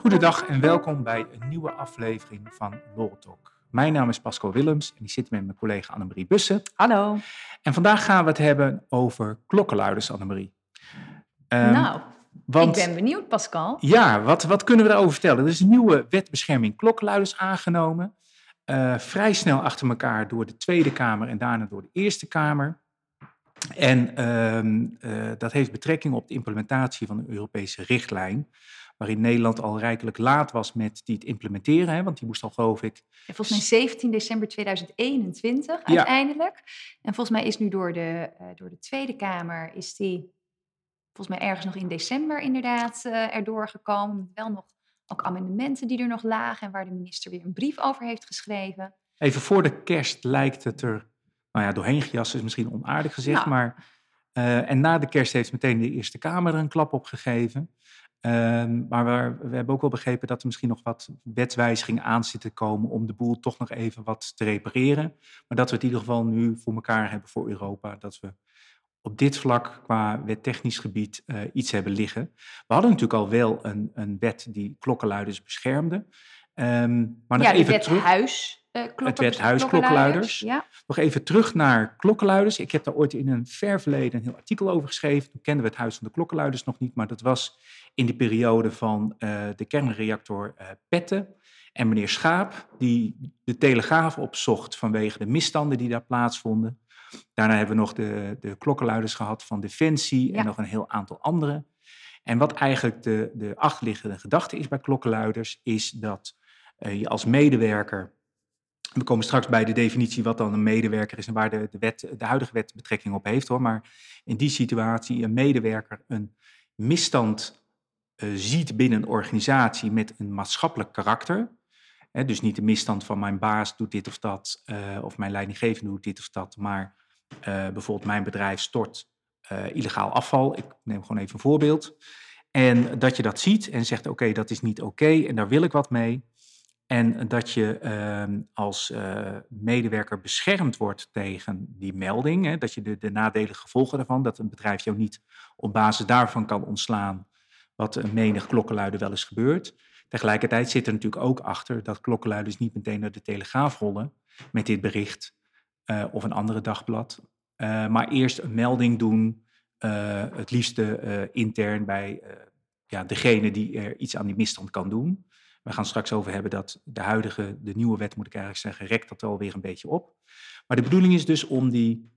Goedendag en welkom bij een nieuwe aflevering van Law Talk. Mijn naam is Pascal Willems en ik zit met mijn collega Annemarie Bussen. Hallo. En vandaag gaan we het hebben over klokkenluiders, Annemarie. Um, nou, want, ik ben benieuwd, Pascal. Ja, wat, wat kunnen we daarover vertellen? Er is een nieuwe wet bescherming klokkenluiders aangenomen. Uh, vrij snel achter elkaar door de Tweede Kamer en daarna door de Eerste Kamer. En uh, uh, dat heeft betrekking op de implementatie van een Europese richtlijn waarin Nederland al rijkelijk laat was met die te implementeren. Hè, want die moest al, geloof ik... volgens mij 17 december 2021 uiteindelijk. En volgens mij is nu door de, uh, door de Tweede Kamer, is die volgens mij ergens nog in december inderdaad uh, erdoor gekomen. Wel nog ook amendementen die er nog lagen en waar de minister weer een brief over heeft geschreven. Even voor de kerst lijkt het er, nou ja, doorheen gejast is misschien onaardig gezegd, nou. maar... Uh, en na de kerst heeft meteen de Eerste Kamer er een klap op gegeven. Um, maar we, we, hebben ook wel begrepen dat er misschien nog wat wetswijzigingen aan zitten komen om de boel toch nog even wat te repareren. Maar dat we het in ieder geval nu voor elkaar hebben voor Europa. Dat we op dit vlak qua wettechnisch gebied uh, iets hebben liggen. We hadden natuurlijk al wel een, een wet die klokkenluiders beschermde. Um, maar nog ja, even wet terug. Huis. Uh, het wet huisklokkenluiders. Ja. Nog even terug naar klokkenluiders. Ik heb daar ooit in een ver verleden een heel artikel over geschreven. Toen kenden we het Huis van de Klokkenluiders nog niet, maar dat was in de periode van uh, de kernreactor uh, Petten. En meneer Schaap, die de Telegraaf opzocht vanwege de misstanden die daar plaatsvonden. Daarna hebben we nog de, de klokkenluiders gehad van Defensie en nog een heel aantal andere. En wat eigenlijk de, de achterliggende gedachte is bij klokkenluiders, is dat je als medewerker. We komen straks bij de definitie wat dan een medewerker is en waar de, de, wet, de huidige wet betrekking op heeft hoor. Maar in die situatie een medewerker een misstand uh, ziet binnen een organisatie met een maatschappelijk karakter. Hè, dus niet de misstand van mijn baas doet dit of dat, uh, of mijn leidinggevende doet dit of dat, maar uh, bijvoorbeeld mijn bedrijf stort illegaal afval. Ik neem gewoon even een voorbeeld. En dat je dat ziet en zegt: oké, dat is niet oké en daar wil ik wat mee. En dat je uh, als uh, medewerker beschermd wordt tegen die melding. Hè, dat je de, de nadelige gevolgen daarvan, dat een bedrijf jou niet op basis daarvan kan ontslaan wat een menig klokkenluider wel eens gebeurt. Tegelijkertijd zit er natuurlijk ook achter dat klokkenluiders niet meteen naar de Telegraaf rollen met dit bericht uh, of een andere dagblad. Uh, maar eerst een melding doen, het liefste intern bij ja, degene die er iets aan die misstand kan doen. We gaan straks over hebben dat de huidige, de nieuwe wet moet ik eigenlijk zeggen, rekt dat alweer een beetje op. Maar de bedoeling is dus om die,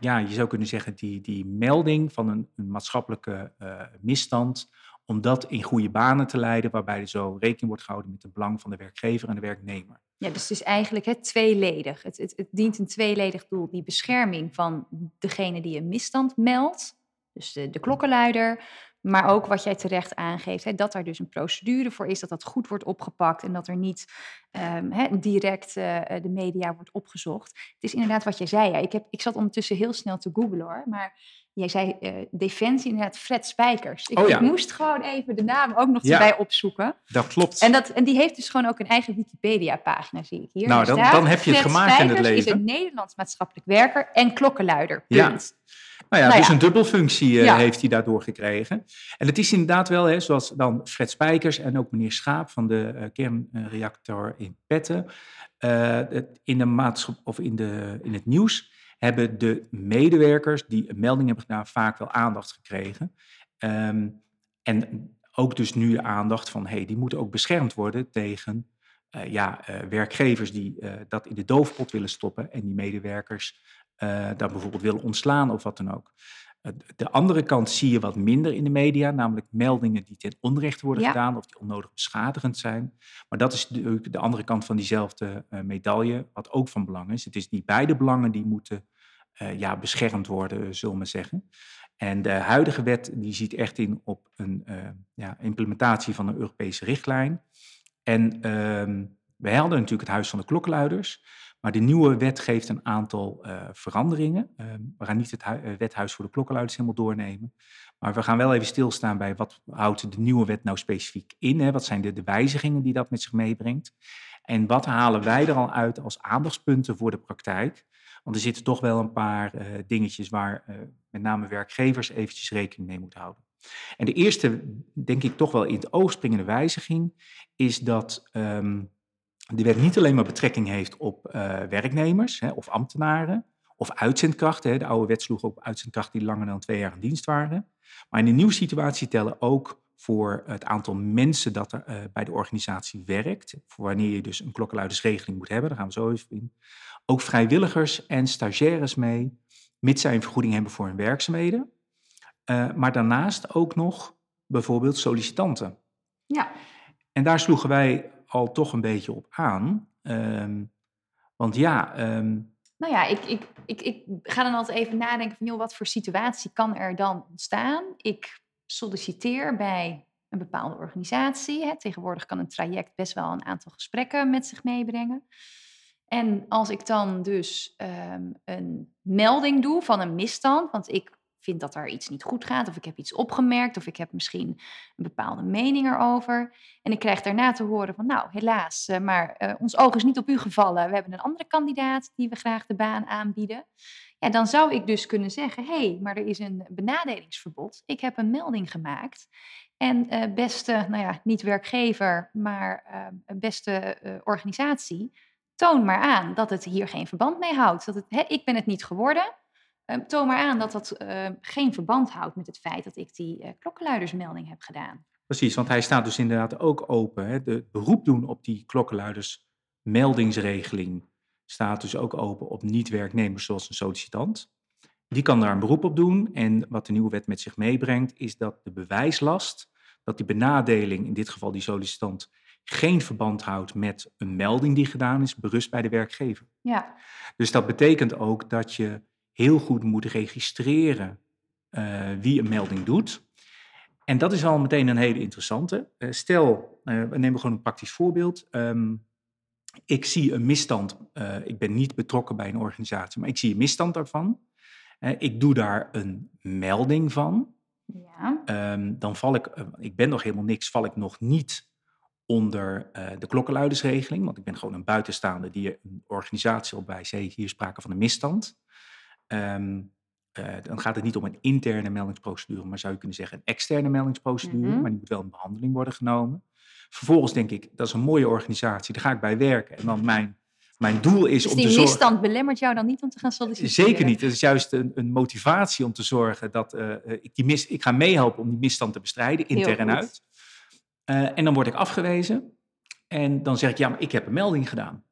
ja, je zou kunnen zeggen, die, die melding van een, een maatschappelijke misstand, om dat in goede banen te leiden, waarbij er zo rekening wordt gehouden met het belang van de werkgever en de werknemer. Ja, dus het is eigenlijk het tweeledig. Het, het, het dient een tweeledig doel. Die bescherming van degene die een misstand meldt, dus de, de klokkenluider, maar ook wat jij terecht aangeeft, hè, dat er dus een procedure voor is, dat dat goed wordt opgepakt en dat er niet um, hè, direct uh, de media wordt opgezocht. Het is inderdaad wat jij zei. Ja. Ik, heb, ik zat ondertussen heel snel te googlen hoor, maar jij zei uh, Defensie, inderdaad Fred Spijkers. Ik, oh, ja. ik, moest gewoon even de naam ook nog erbij opzoeken. Dat klopt. En, dat, en die heeft dus gewoon ook een eigen Wikipedia-pagina, zie ik hier. Nou, dan, dan heb je het Fred gemaakt Spijkers in het leven. is een Nederlands maatschappelijk werker en klokkenluider. Ja. Nou ja, Nou dus ja. een dubbelfunctie uh, Ja. heeft hij daardoor gekregen. En het is inderdaad wel, hè, zoals dan Fred Spijkers en ook meneer Schaap van de uh, kernreactor in Petten, uh, het, in, de maatschap, of in, de, in het nieuws hebben de medewerkers die een melding hebben gedaan vaak wel aandacht gekregen. Um, en ook dus nu de aandacht van, hey, die moeten ook beschermd worden tegen uh, ja, uh, werkgevers die uh, dat in de doofpot willen stoppen en die medewerkers daar bijvoorbeeld willen ontslaan of wat dan ook. De andere kant zie je wat minder in de media, namelijk meldingen die ten onrechte worden Ja. gedaan of die onnodig beschadigend zijn. Maar dat is de, de andere kant van diezelfde medaille, wat ook van belang is. Het is niet beide belangen die moeten ja, beschermd worden, zullen we maar zeggen. En de huidige wet die ziet echt in op een uh, ja, implementatie van een Europese richtlijn. En uh, wij hadden natuurlijk het Huis van de Klokkenluiders. Maar de nieuwe wet geeft een aantal uh, veranderingen. Uh, we gaan niet het hu- wethuis voor de klokkenluiders helemaal doornemen. Maar we gaan wel even stilstaan bij wat houdt de nieuwe wet nou specifiek in. Hè? Wat zijn de, de wijzigingen die dat met zich meebrengt. En wat halen wij er al uit als aandachtspunten voor de praktijk. Want er zitten toch wel een paar dingetjes waar met name werkgevers eventjes rekening mee moeten houden. En de eerste, denk ik, toch wel in het oog springende wijziging is dat um, de wet niet alleen maar betrekking heeft op werknemers hè, of ambtenaren, of uitzendkrachten. De oude wet sloeg op uitzendkrachten die langer dan twee jaar in dienst waren. Maar in de nieuwe situatie tellen ook voor het aantal mensen dat er uh, bij de organisatie werkt. Voor wanneer je dus een klokkenluidersregeling moet hebben, daar gaan we zo even in. Ook vrijwilligers en stagiaires mee, mits zij een vergoeding hebben voor hun werkzaamheden. Uh, maar daarnaast ook nog bijvoorbeeld sollicitanten. Ja. En daar sloegen wij al toch een beetje op aan. Um, want ja, um, nou ja, ik, ik, ik, ik ga dan altijd even nadenken van, joh, wat voor situatie kan er dan ontstaan? Ik solliciteer bij een bepaalde organisatie. Hè. Tegenwoordig kan een traject best wel een aantal gesprekken met zich meebrengen. En als ik dan dus um, een melding doe van een misstand, want ik vind dat er iets niet goed gaat, of ik heb iets opgemerkt, of ik heb misschien een bepaalde mening erover. En ik krijg daarna te horen van, nou, helaas, uh, maar uh, ons oog is niet op u gevallen. We hebben een andere kandidaat die we graag de baan aanbieden. Ja, dan zou ik dus kunnen zeggen, hé, hey, maar er is een benadelingsverbod. Ik heb een melding gemaakt. En uh, beste, nou ja, niet werkgever, maar beste organisatie, toon maar aan dat het hier geen verband mee houdt. Dat het, ik ben het niet geworden. Ehm, toon maar aan dat dat ehm, geen verband houdt met het feit dat ik die uh, klokkenluidersmelding heb gedaan. Precies, want hij staat dus inderdaad ook open. Hè? De beroep doen op die klokkenluidersmeldingsregeling staat dus ook open op niet-werknemers zoals een sollicitant. Die kan daar een beroep op doen. En wat de nieuwe wet met zich meebrengt, is dat de bewijslast, dat die benadeling, in dit geval die sollicitant, geen verband houdt met een melding die gedaan is, berust bij de werkgever. Ja. Dus dat betekent ook dat je heel goed moet registreren uh, wie een melding doet. En dat is al meteen een hele interessante. Uh, stel, uh, we nemen gewoon een praktisch voorbeeld. Um, ik zie een misstand, ik ben niet betrokken bij een organisatie, maar ik zie een misstand daarvan. ik doe daar een melding van. Ja. Um, dan val ik, ik ben nog helemaal niks, val ik nog niet onder de klokkenluidersregeling, want ik ben gewoon een buitenstaander die een organisatie op wijst, hier sprake van een misstand. Um, uh, dan gaat het niet om een interne meldingsprocedure, maar zou je kunnen zeggen een externe meldingsprocedure, mm -hmm. maar die moet wel in behandeling worden genomen. Vervolgens denk ik, dat is een mooie organisatie, daar ga ik bij werken. En dan mijn, mijn doel is dus om te zorgen... die misstand belemmert jou dan niet om te gaan solliciteren? Zeker niet. Het is juist een, een motivatie om te zorgen dat uh, ik, die mis, ik ga meehelpen om die misstand te bestrijden, intern en uit. Uh, en dan word ik afgewezen. En dan zeg ik, ja, maar ik heb een melding gedaan.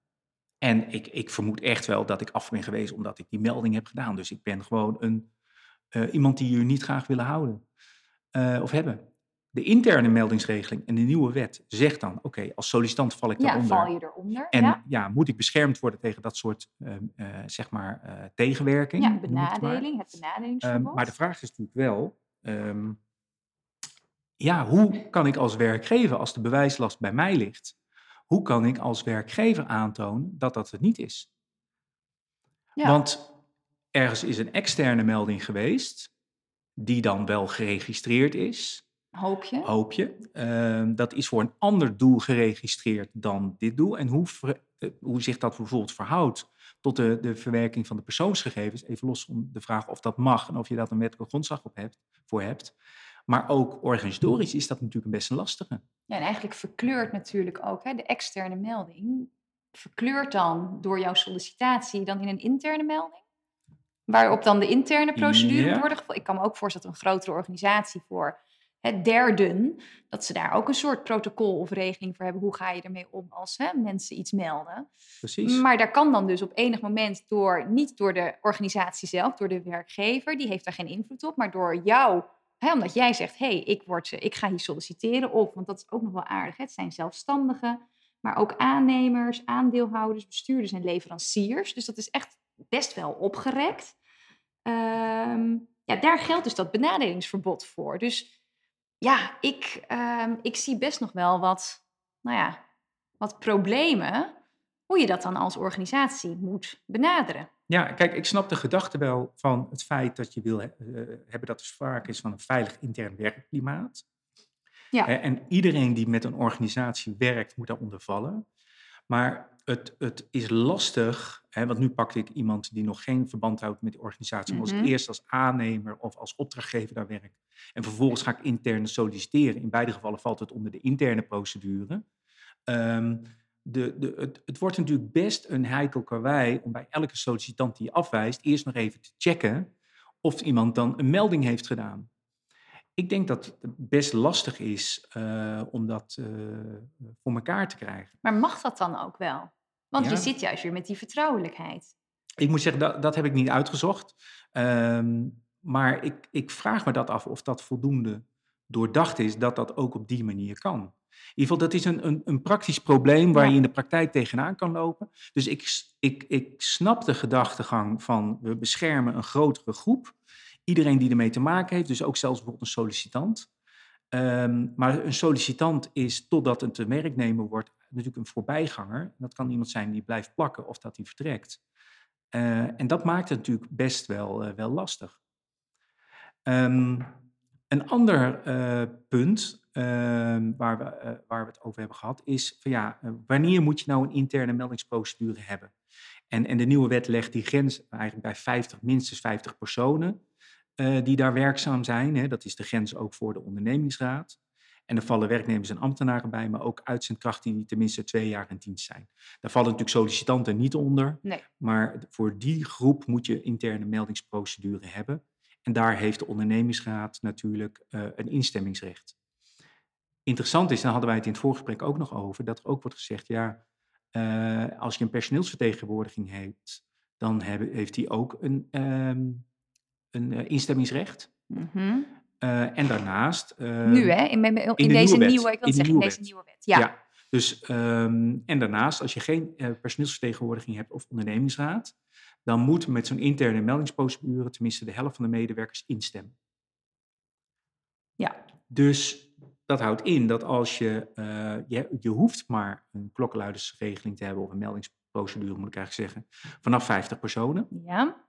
En ik, ik vermoed echt wel dat ik af ben geweest omdat ik die melding heb gedaan. Dus ik ben gewoon een, uh, iemand die jullie niet graag willen houden uh, of hebben. De interne meldingsregeling en de nieuwe wet zegt dan: oké, als sollicitant val ik ja, daaronder. val je eronder. En ja. ja. moet ik beschermd worden tegen dat soort uh, zeg maar tegenwerking? Ja, benadeling, het, het benadelingsverbod. Um, maar de vraag is natuurlijk wel: um, ja, hoe kan ik als werkgever, als de bewijslast bij mij ligt, hoe kan ik als werkgever aantonen dat dat het niet is? Ja. Want ergens is een externe melding geweest, die dan wel geregistreerd is. Hoop je? Hoop je. Uh, dat is voor een ander doel geregistreerd dan dit doel. En hoe, ver, uh, hoe zich dat bijvoorbeeld verhoudt tot de, de verwerking van de persoonsgegevens, even los van de vraag of dat mag en of je dat een wettelijke grondslag op hebt, voor hebt. Maar ook organisatorisch is dat natuurlijk een best een lastige. Ja, en eigenlijk verkleurt natuurlijk ook hè, de externe melding. Verkleurt dan door jouw sollicitatie dan in een interne melding? Waarop dan de interne procedure moet worden gevolgd. Ik kan me ook voorstellen dat een grotere organisatie voor het derden, dat ze daar ook een soort protocol of regeling voor hebben. Hoe ga je ermee om als hè, mensen iets melden? Precies. Maar daar kan dan dus op enig moment door, niet door de organisatie zelf, door de werkgever, die heeft daar geen invloed op, maar door jou Omdat jij zegt, hé, hey, ik, word, ik ga hier solliciteren. Of, want dat is ook nog wel aardig, hè? het zijn zelfstandigen. Maar ook aannemers, aandeelhouders, bestuurders en leveranciers. Dus dat is echt best wel opgerekt. Um, ja, daar geldt dus dat benadelingsverbod voor. Dus ja, ik, um, ik zie best nog wel wat, nou ja, wat problemen hoe je dat dan als organisatie moet benaderen. Ja, kijk, ik snap de gedachte wel van het feit dat je wil uh, hebben dat er sprake is van een veilig intern werkklimaat. Ja. En iedereen die met een organisatie werkt, moet daaronder vallen. Maar het, het is lastig, hè, want nu pakte ik iemand die nog geen verband houdt met de organisatie, maar als eerst als aannemer of als opdrachtgever daar werk. En vervolgens ga ik intern solliciteren. In beide gevallen valt het onder de interne procedure. Ehm, de, de, het, het, wordt natuurlijk best een heikel karwei om bij elke sollicitant die je afwijst eerst nog even te checken of iemand dan een melding heeft gedaan. Ik denk dat het best lastig is uh, om dat uh, voor elkaar te krijgen. Maar mag dat dan ook wel? Want je zit juist weer met die vertrouwelijkheid. Ik moet zeggen, dat, dat heb ik niet uitgezocht. Um, maar ik, ik vraag me dat af of dat voldoende doordacht is dat dat ook op die manier kan. In ieder geval, dat is een, een, een praktisch probleem waar je in de praktijk tegenaan kan lopen. Dus ik, ik, ik snap de gedachtegang van we beschermen een grotere groep. Iedereen die ermee te maken heeft, dus ook zelfs bijvoorbeeld een sollicitant. Ehm, maar een sollicitant is, totdat een werknemer wordt, natuurlijk een voorbijganger. Dat kan iemand zijn die blijft plakken of dat hij vertrekt. Uh, en dat maakt het natuurlijk best wel, uh, wel lastig. Um, een ander uh, punt ehm, waar, we, waar we het over hebben gehad is van ja, wanneer moet je nou een interne meldingsprocedure hebben? En, en de nieuwe wet legt die grens eigenlijk bij 50, minstens 50 personen. Eh, die daar werkzaam zijn. Hè. Dat is de grens ook voor de ondernemingsraad. En er vallen werknemers en ambtenaren bij, maar ook uitzendkrachten die tenminste twee jaar in dienst zijn. Daar vallen natuurlijk sollicitanten niet onder. Nee. Maar voor die groep moet je interne meldingsprocedure hebben. En daar heeft de ondernemingsraad natuurlijk uh, een instemmingsrecht. Interessant is, daar hadden wij het in het voorgesprek ook nog over, dat er ook wordt gezegd, ja, uh, als je een personeelsvertegenwoordiging hebt, dan heb, heeft die ook een, um, een uh, instemmingsrecht. Mm -hmm. uh, en daarnaast. Uh, nu, hè? In, in, in, in de deze nieuwe, nieuwe, ik wil zeggen, in deze nieuwe wet. Ja. ja dus, um, en daarnaast, als je geen personeelsvertegenwoordiging hebt of ondernemingsraad, dan moet met zo'n interne meldingsprocedure tenminste de helft van de medewerkers instemmen. Ja. Dus dat houdt in dat als je, je, je hoeft maar een klokkenluidersregeling te hebben of een meldingsprocedure, moet ik eigenlijk zeggen, vanaf 50 personen. Ja.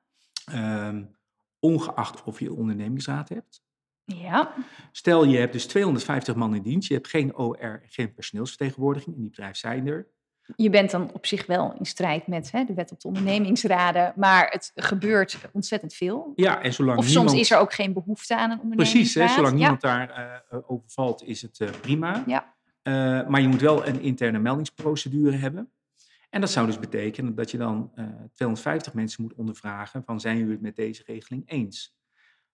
Um, ongeacht of je ondernemingsraad hebt. Ja. Stel je hebt dus 250 man in dienst, je hebt geen OR, geen personeelsvertegenwoordiging, in die bedrijf zijn er. Je bent dan op zich wel in strijd met hè, de wet op de ondernemingsraden, maar het gebeurt ontzettend veel. Ja, en zolang of niemand... soms is er ook geen behoefte aan een ondernemingsraad. Precies, hè, zolang niemand daar uh, over valt, is het uh, prima. Ja. Uh, maar je moet wel een interne meldingsprocedure hebben. En dat zou dus betekenen dat je dan uh, eh, 250 mensen moet ondervragen van zijn jullie het met deze regeling eens?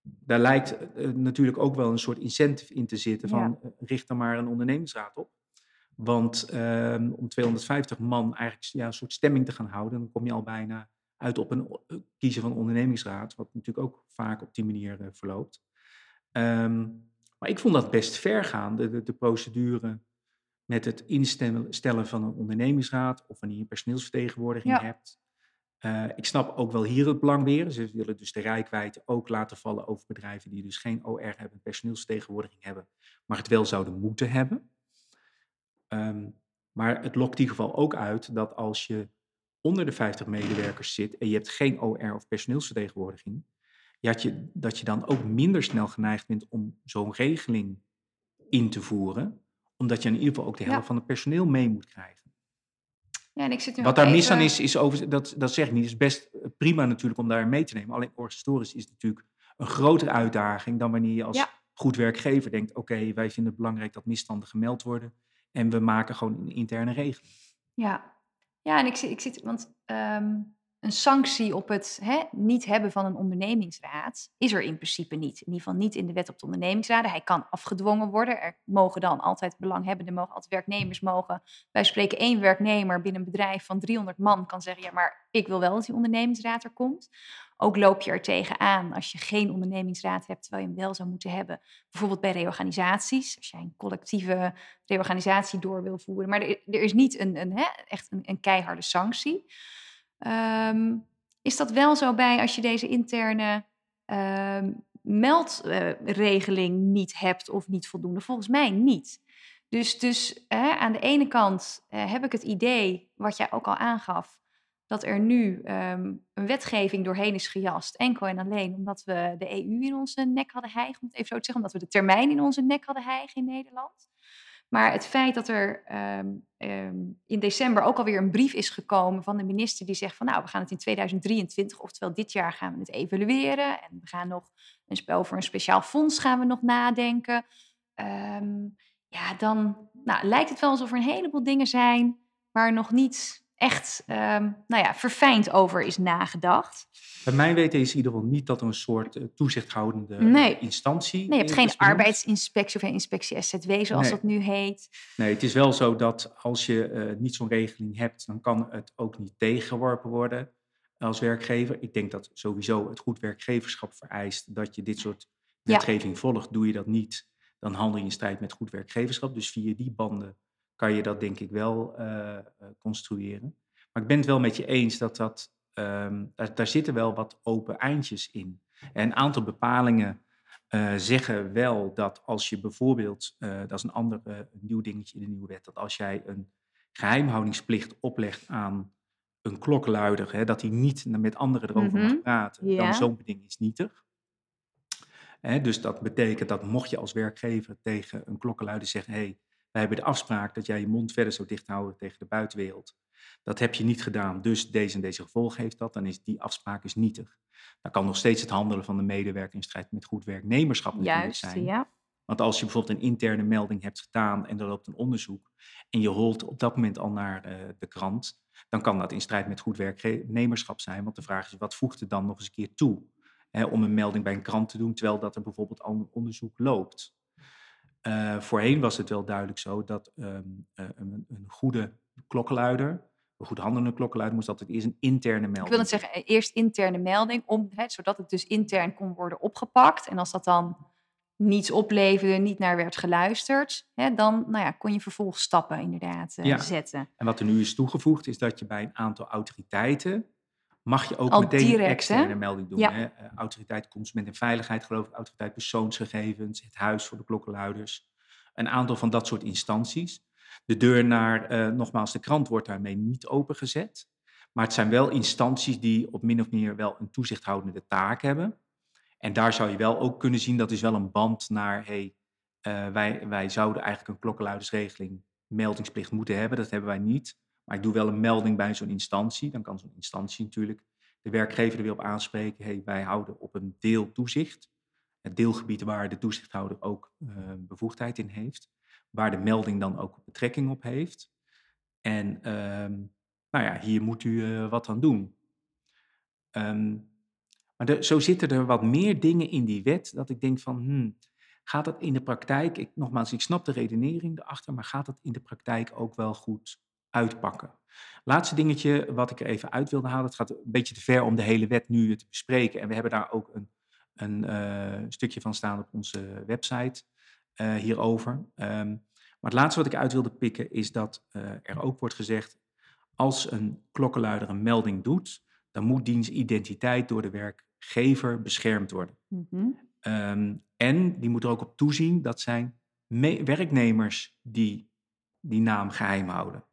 Daar lijkt natuurlijk ook wel een soort incentive in te zitten van ja. richt dan maar een ondernemingsraad op. Want ehm, om 250 man eigenlijk ja, een soort stemming te gaan houden, dan kom je al bijna uit op een kiezen van een ondernemingsraad, wat natuurlijk ook vaak op die manier verloopt. Um, maar ik vond dat best ver gaan, de, de, de procedure met het instellen van een ondernemingsraad of wanneer je personeelsvertegenwoordiging ja. hebt. Uh, ik snap ook wel hier het belang weer. Ze willen dus de rijkwijde ook laten vallen over bedrijven die dus geen OR hebben, personeelsvertegenwoordiging hebben, maar het wel zouden moeten hebben. Um, maar het lokt in ieder geval ook uit dat als je onder de 50 medewerkers zit en je hebt geen OR of personeelsvertegenwoordiging, dat, je, dat je dan ook minder snel geneigd bent om zo'n regeling in te voeren omdat je in ieder geval ook de helft van het personeel mee moet krijgen. Ja, en ik zit nu Wat daar mis aan is, is over, dat, dat zeg ik niet, is best prima natuurlijk om daar mee te nemen. Alleen organisatorisch is het natuurlijk een grotere uitdaging dan wanneer je als goed werkgever denkt, oké, okay, wij vinden het belangrijk dat misstanden gemeld worden en we maken gewoon een interne regeling. Ja, ja en ik ik zit want um, een sanctie op het hè, niet hebben van een ondernemingsraad is er in principe niet. In ieder geval niet in de wet op de ondernemingsraden. Hij kan afgedwongen worden. Er mogen dan altijd belanghebbenden, mogen altijd werknemers mogen. Wij spreken één werknemer binnen een bedrijf van 300 man kan zeggen, ja, maar ik wil wel dat die ondernemingsraad er komt. Ook loop je er tegenaan als je geen ondernemingsraad hebt, terwijl je hem wel zou moeten hebben. Bijvoorbeeld bij reorganisaties, als jij een collectieve reorganisatie door wil voeren. Maar er, er is niet een, een, hè, echt een, een keiharde sanctie. Um, is dat wel zo bij als je deze interne um, meldregeling uh, niet hebt of niet voldoende? Volgens mij niet. Dus, dus hè, aan de ene kant uh, heb ik het idee, wat jij ook al aangaf, dat er nu um, een wetgeving doorheen is gejast, enkel en alleen omdat we de EU in onze nek hadden hijgen, om het even zo te zeggen, omdat we de termijn in onze nek hadden hijgen in Nederland. Maar het feit dat er ehm, ehm, in december ook alweer een brief is gekomen van de minister die zegt van nou, we gaan het in 2023, oftewel dit jaar gaan we het evalueren. En we gaan nog een spel voor een speciaal fonds gaan we nog nadenken. Ehm, ja, dan nou, lijkt het wel alsof er een heleboel dingen zijn waar nog niet echt um, nou ja, verfijnd over is nagedacht. Bij mijn weten is in ieder geval niet dat er een soort uh, toezichthoudende nee. instantie Nee, je hebt geen arbeidsinspectie of een inspectie SZW zoals dat nu heet. Nee, het is wel zo dat als je uh, niet zo'n regeling hebt, dan kan het ook niet tegengeworpen worden als werkgever. Ik denk dat sowieso het goed werkgeverschap vereist dat je dit soort wetgeving volgt. Doe je dat niet, dan handel je in strijd met goed werkgeverschap. Dus via die banden kan je dat denk ik wel uh, construeren. Maar ik ben het wel met je eens dat dat, um, daar, daar, zitten wel wat open eindjes in. En een aantal bepalingen uh, zeggen wel dat als je bijvoorbeeld, dat is een ander nieuw dingetje in de nieuwe wet, dat als jij een geheimhoudingsplicht oplegt aan een klokluider, hè, dat hij niet met anderen erover mm -hmm. mag praten, dan zo'n beding is nietig. Hè, dus dat betekent dat mocht je als werkgever tegen een klokkenluider zeggen, hey, wij hebben de afspraak dat jij je mond verder zou dicht houden tegen de buitenwereld. Dat heb je niet gedaan, dus deze en deze gevolgen heeft dat. Dan is die afspraak is nietig. Dan kan nog steeds het handelen van de medewerker in strijd met goed werknemerschap natuurlijk Juist, zijn. Ja. Want als je bijvoorbeeld een interne melding hebt gedaan en er loopt een onderzoek en je holt op dat moment al naar de, eh, de krant, dan kan dat in strijd met goed werknemerschap zijn. Want de vraag is, wat voegt het dan nog eens een keer toe hè, om een melding bij een krant te doen, terwijl dat er bijvoorbeeld al een onderzoek loopt? Uh, voorheen was het wel duidelijk zo dat um, uh, een, een, goede klokkenluider, een goed handelende klokkenluider, moest altijd eerst een interne melding. Ik wil het zeggen, eerst interne melding, om, hè, zodat het dus intern kon worden opgepakt. En als dat dan niets opleverde, niet naar werd geluisterd, hè, dan nou ja, kon je vervolgstappen inderdaad uh, ja. zetten. En wat er nu is toegevoegd, is dat je bij een aantal autoriteiten mag je ook Al meteen direct, externe melding doen. Hè? Uh, autoriteit Consument en Veiligheid, geloof ik, autoriteit persoonsgegevens, het Huis voor de Klokkenluiders. Een aantal van dat soort instanties. De deur naar, uh, nogmaals, de krant wordt daarmee niet opengezet. Maar het zijn wel instanties die op min of meer wel een toezichthoudende taak hebben. En daar zou je wel ook kunnen zien, dat is wel een band naar, hey, uh, wij, wij zouden eigenlijk een klokkenluidersregeling meldingsplicht moeten hebben. Dat hebben wij niet. Maar ik doe wel een melding bij zo'n instantie. Dan kan zo'n instantie natuurlijk de werkgever er weer op aanspreken. Hey, wij houden op een deel toezicht. Het deelgebied waar de toezichthouder ook uh, bevoegdheid in heeft. Waar de melding dan ook betrekking op heeft. En um, nou ja, hier moet u uh, wat aan doen. Um, maar zo zitten er wat meer dingen in die wet dat ik denk van, hmm, gaat dat in de praktijk, ik, nogmaals, ik snap de redenering erachter, maar gaat dat in de praktijk ook wel goed uitpakken? Laatste dingetje wat ik er even uit wilde halen, het gaat een beetje te ver om de hele wet nu te bespreken. En we hebben daar ook een, een uh, stukje van staan op onze website uh, hierover. Um, maar het laatste wat ik uit wilde pikken is dat uh, er ook wordt gezegd, als een klokkenluider een melding doet, dan moet diens identiteit door de werkgever beschermd worden. Mm -hmm. um, en die moet er ook op toezien dat zijn werknemers die die naam geheim houden.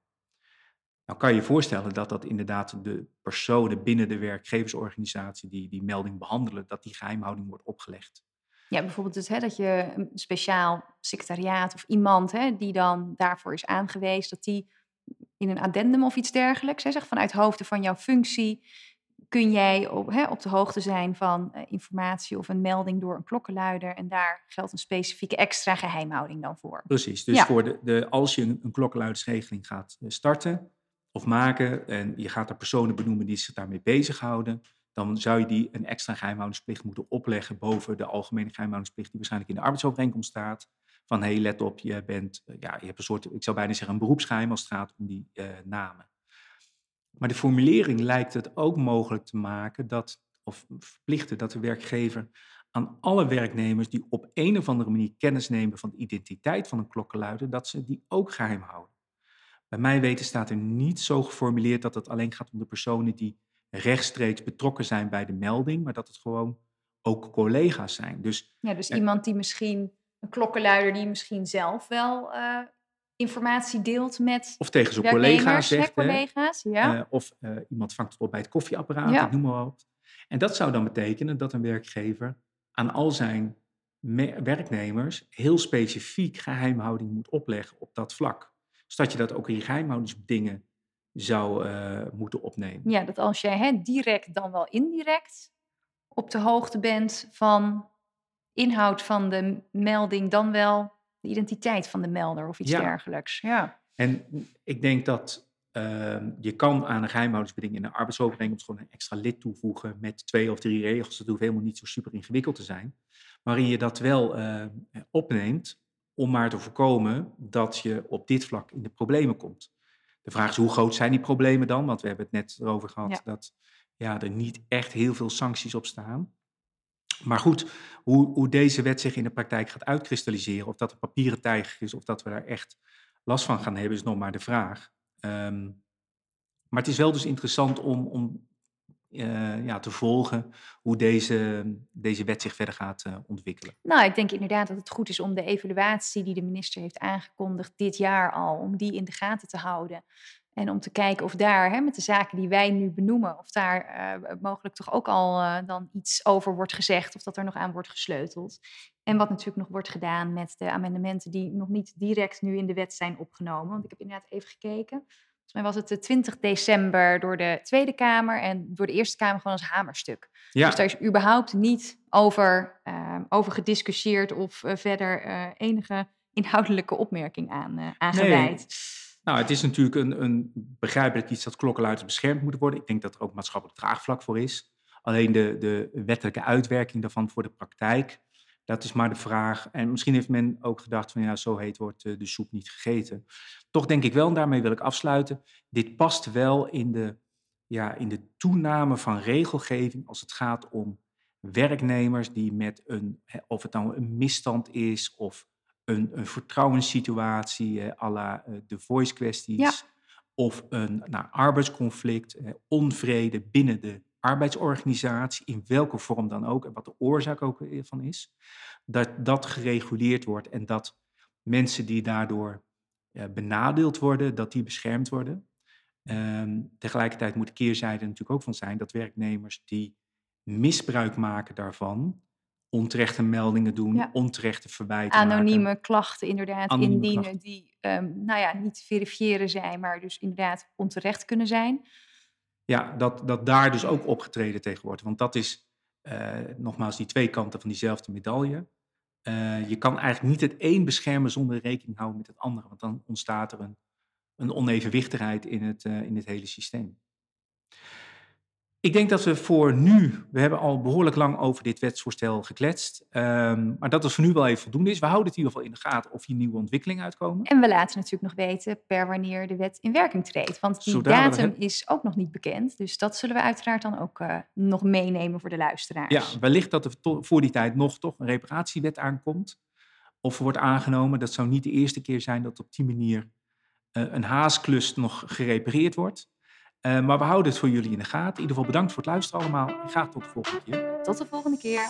Nou kan je je voorstellen dat dat inderdaad de personen binnen de werkgeversorganisatie die die melding behandelen, dat die geheimhouding wordt opgelegd. Ja, bijvoorbeeld dus, hè, dat je een speciaal secretariaat of iemand hè, die dan daarvoor is aangewezen, dat die in een addendum of iets dergelijks, hè, zeg, vanuit hoofden van jouw functie, kun jij op, hè, op de hoogte zijn van uh, informatie of een melding door een klokkenluider. En daar geldt een specifieke extra geheimhouding dan voor. Precies, dus voor de, de, als je een, een klokkenluidersregeling gaat eh, starten of maken en je gaat er personen benoemen die zich daarmee bezighouden, dan zou je die een extra geheimhoudingsplicht moeten opleggen boven de algemene geheimhoudingsplicht die waarschijnlijk in de arbeidsovereenkomst staat. Van hé, hey, let op, je, bent, eh, ja, je hebt een soort, ik zou bijna zeggen, een beroepsgeheim als het gaat om die uh, namen. Maar de formulering lijkt het ook mogelijk te maken dat, of verplichten dat de werkgever aan alle werknemers die op een of andere manier kennis nemen van de identiteit van een klokkenluider, dat ze die ook geheim houden. Bij mij weten staat er niet zo geformuleerd dat het alleen gaat om de personen die rechtstreeks betrokken zijn bij de melding, maar dat het gewoon ook collega's zijn. Dus, ja, dus iemand die misschien, een klokkenluider die misschien zelf wel uh, informatie deelt met. Of tegen zijn collega's zegt. collega's, ja. Uh, of uh, iemand vangt het op bij het koffieapparaat, ja. ik noem maar wat. En dat zou dan betekenen dat een werkgever aan al zijn werknemers heel specifiek geheimhouding moet opleggen op dat vlak. Zodat je dat ook in je geheimhoudingsbedingen zou uh, moeten opnemen. Ja, dat als jij hè, direct dan wel indirect op de hoogte bent van inhoud van de melding, dan wel de identiteit van de melder of iets dergelijks. Ja. En ik denk dat uh, je kan aan een geheimhoudingsbeding in een arbeidsovereenkomst gewoon een extra lid toevoegen met twee of drie regels. Dat hoeft helemaal niet zo super ingewikkeld te zijn. Waarin je dat wel uh, opneemt om maar te voorkomen dat je op dit vlak in de problemen komt. De vraag is hoe groot zijn die problemen dan? Want we hebben het net erover gehad dat ja, er niet echt heel veel sancties op staan. Maar goed, hoe, hoe deze wet zich in de praktijk gaat uitkristalliseren, of dat een papieren tijger is of dat we daar echt last van gaan hebben, is nog maar de vraag. Um, maar het is wel dus interessant om, om uh, ja, te volgen hoe deze, deze wet zich verder gaat uh, ontwikkelen. Nou, ik denk inderdaad dat het goed is om de evaluatie die de minister heeft aangekondigd dit jaar al, om die in de gaten te houden. En om te kijken of daar, hè, met de zaken die wij nu benoemen, of daar uh, mogelijk toch ook al dan iets over wordt gezegd, of dat er nog aan wordt gesleuteld. En wat natuurlijk nog wordt gedaan met de amendementen die nog niet direct nu in de wet zijn opgenomen. Want ik heb inderdaad even gekeken. Volgens mij was het de 20 december door de Tweede Kamer en door de Eerste Kamer gewoon als hamerstuk. Ja. Dus daar is überhaupt niet over, uh, over gediscussieerd of verder enige inhoudelijke opmerking aan, gewijd. Nee. Nou, het is natuurlijk een, een begrijpelijk iets dat klokkenluiders beschermd moeten worden. Ik denk dat er ook maatschappelijk draagvlak voor is. Alleen de, de wettelijke uitwerking daarvan voor de praktijk, dat is maar de vraag. En misschien heeft men ook gedacht van ja, zo heet wordt de soep niet gegeten. Toch denk ik wel, en daarmee wil ik afsluiten, dit past wel in de, ja, in de toename van regelgeving als het gaat om werknemers die met een, of het nou een misstand is of een, een vertrouwenssituatie eh, à la de voice kwesties. Of een nou, arbeidsconflict, eh, onvrede binnen de arbeidsorganisatie, in welke vorm dan ook en wat de oorzaak ook van is. Dat dat gereguleerd wordt en dat mensen die daardoor benadeeld worden, dat die beschermd worden. Ehm, tegelijkertijd moet de keerzijde natuurlijk ook van zijn dat werknemers die misbruik maken daarvan, onterechte meldingen doen, ja. onterechte verwijten Anonieme klachten inderdaad indienen die um, nou ja, niet verifiëren zijn, maar dus inderdaad onterecht kunnen zijn. Ja, dat, dat daar dus ook opgetreden tegen wordt. Want dat is uh, nogmaals die twee kanten van diezelfde medaille. Uh, je kan eigenlijk niet het een beschermen zonder rekening houden met het andere. Want dan ontstaat er een, een onevenwichtigheid in het, uh, in het hele systeem. Ik denk dat we voor nu, we hebben al behoorlijk lang over dit wetsvoorstel gekletst, um, maar dat het voor nu wel even voldoende is. We houden het in ieder geval in de gaten of hier nieuwe ontwikkelingen uitkomen. En we laten natuurlijk nog weten per wanneer de wet in werking treedt, want die datum is ook nog niet bekend. Dus dat zullen we uiteraard dan ook uh, nog meenemen voor de luisteraars. Ja, wellicht dat er voor die tijd nog toch een reparatiewet aankomt of wordt aangenomen. Dat zou niet de eerste keer zijn dat op die manier uh, een haasklus nog gerepareerd wordt. Eh, maar we houden het voor jullie in de gaten. In ieder geval bedankt voor het luisteren allemaal. En graag tot de volgende keer. Tot de volgende keer.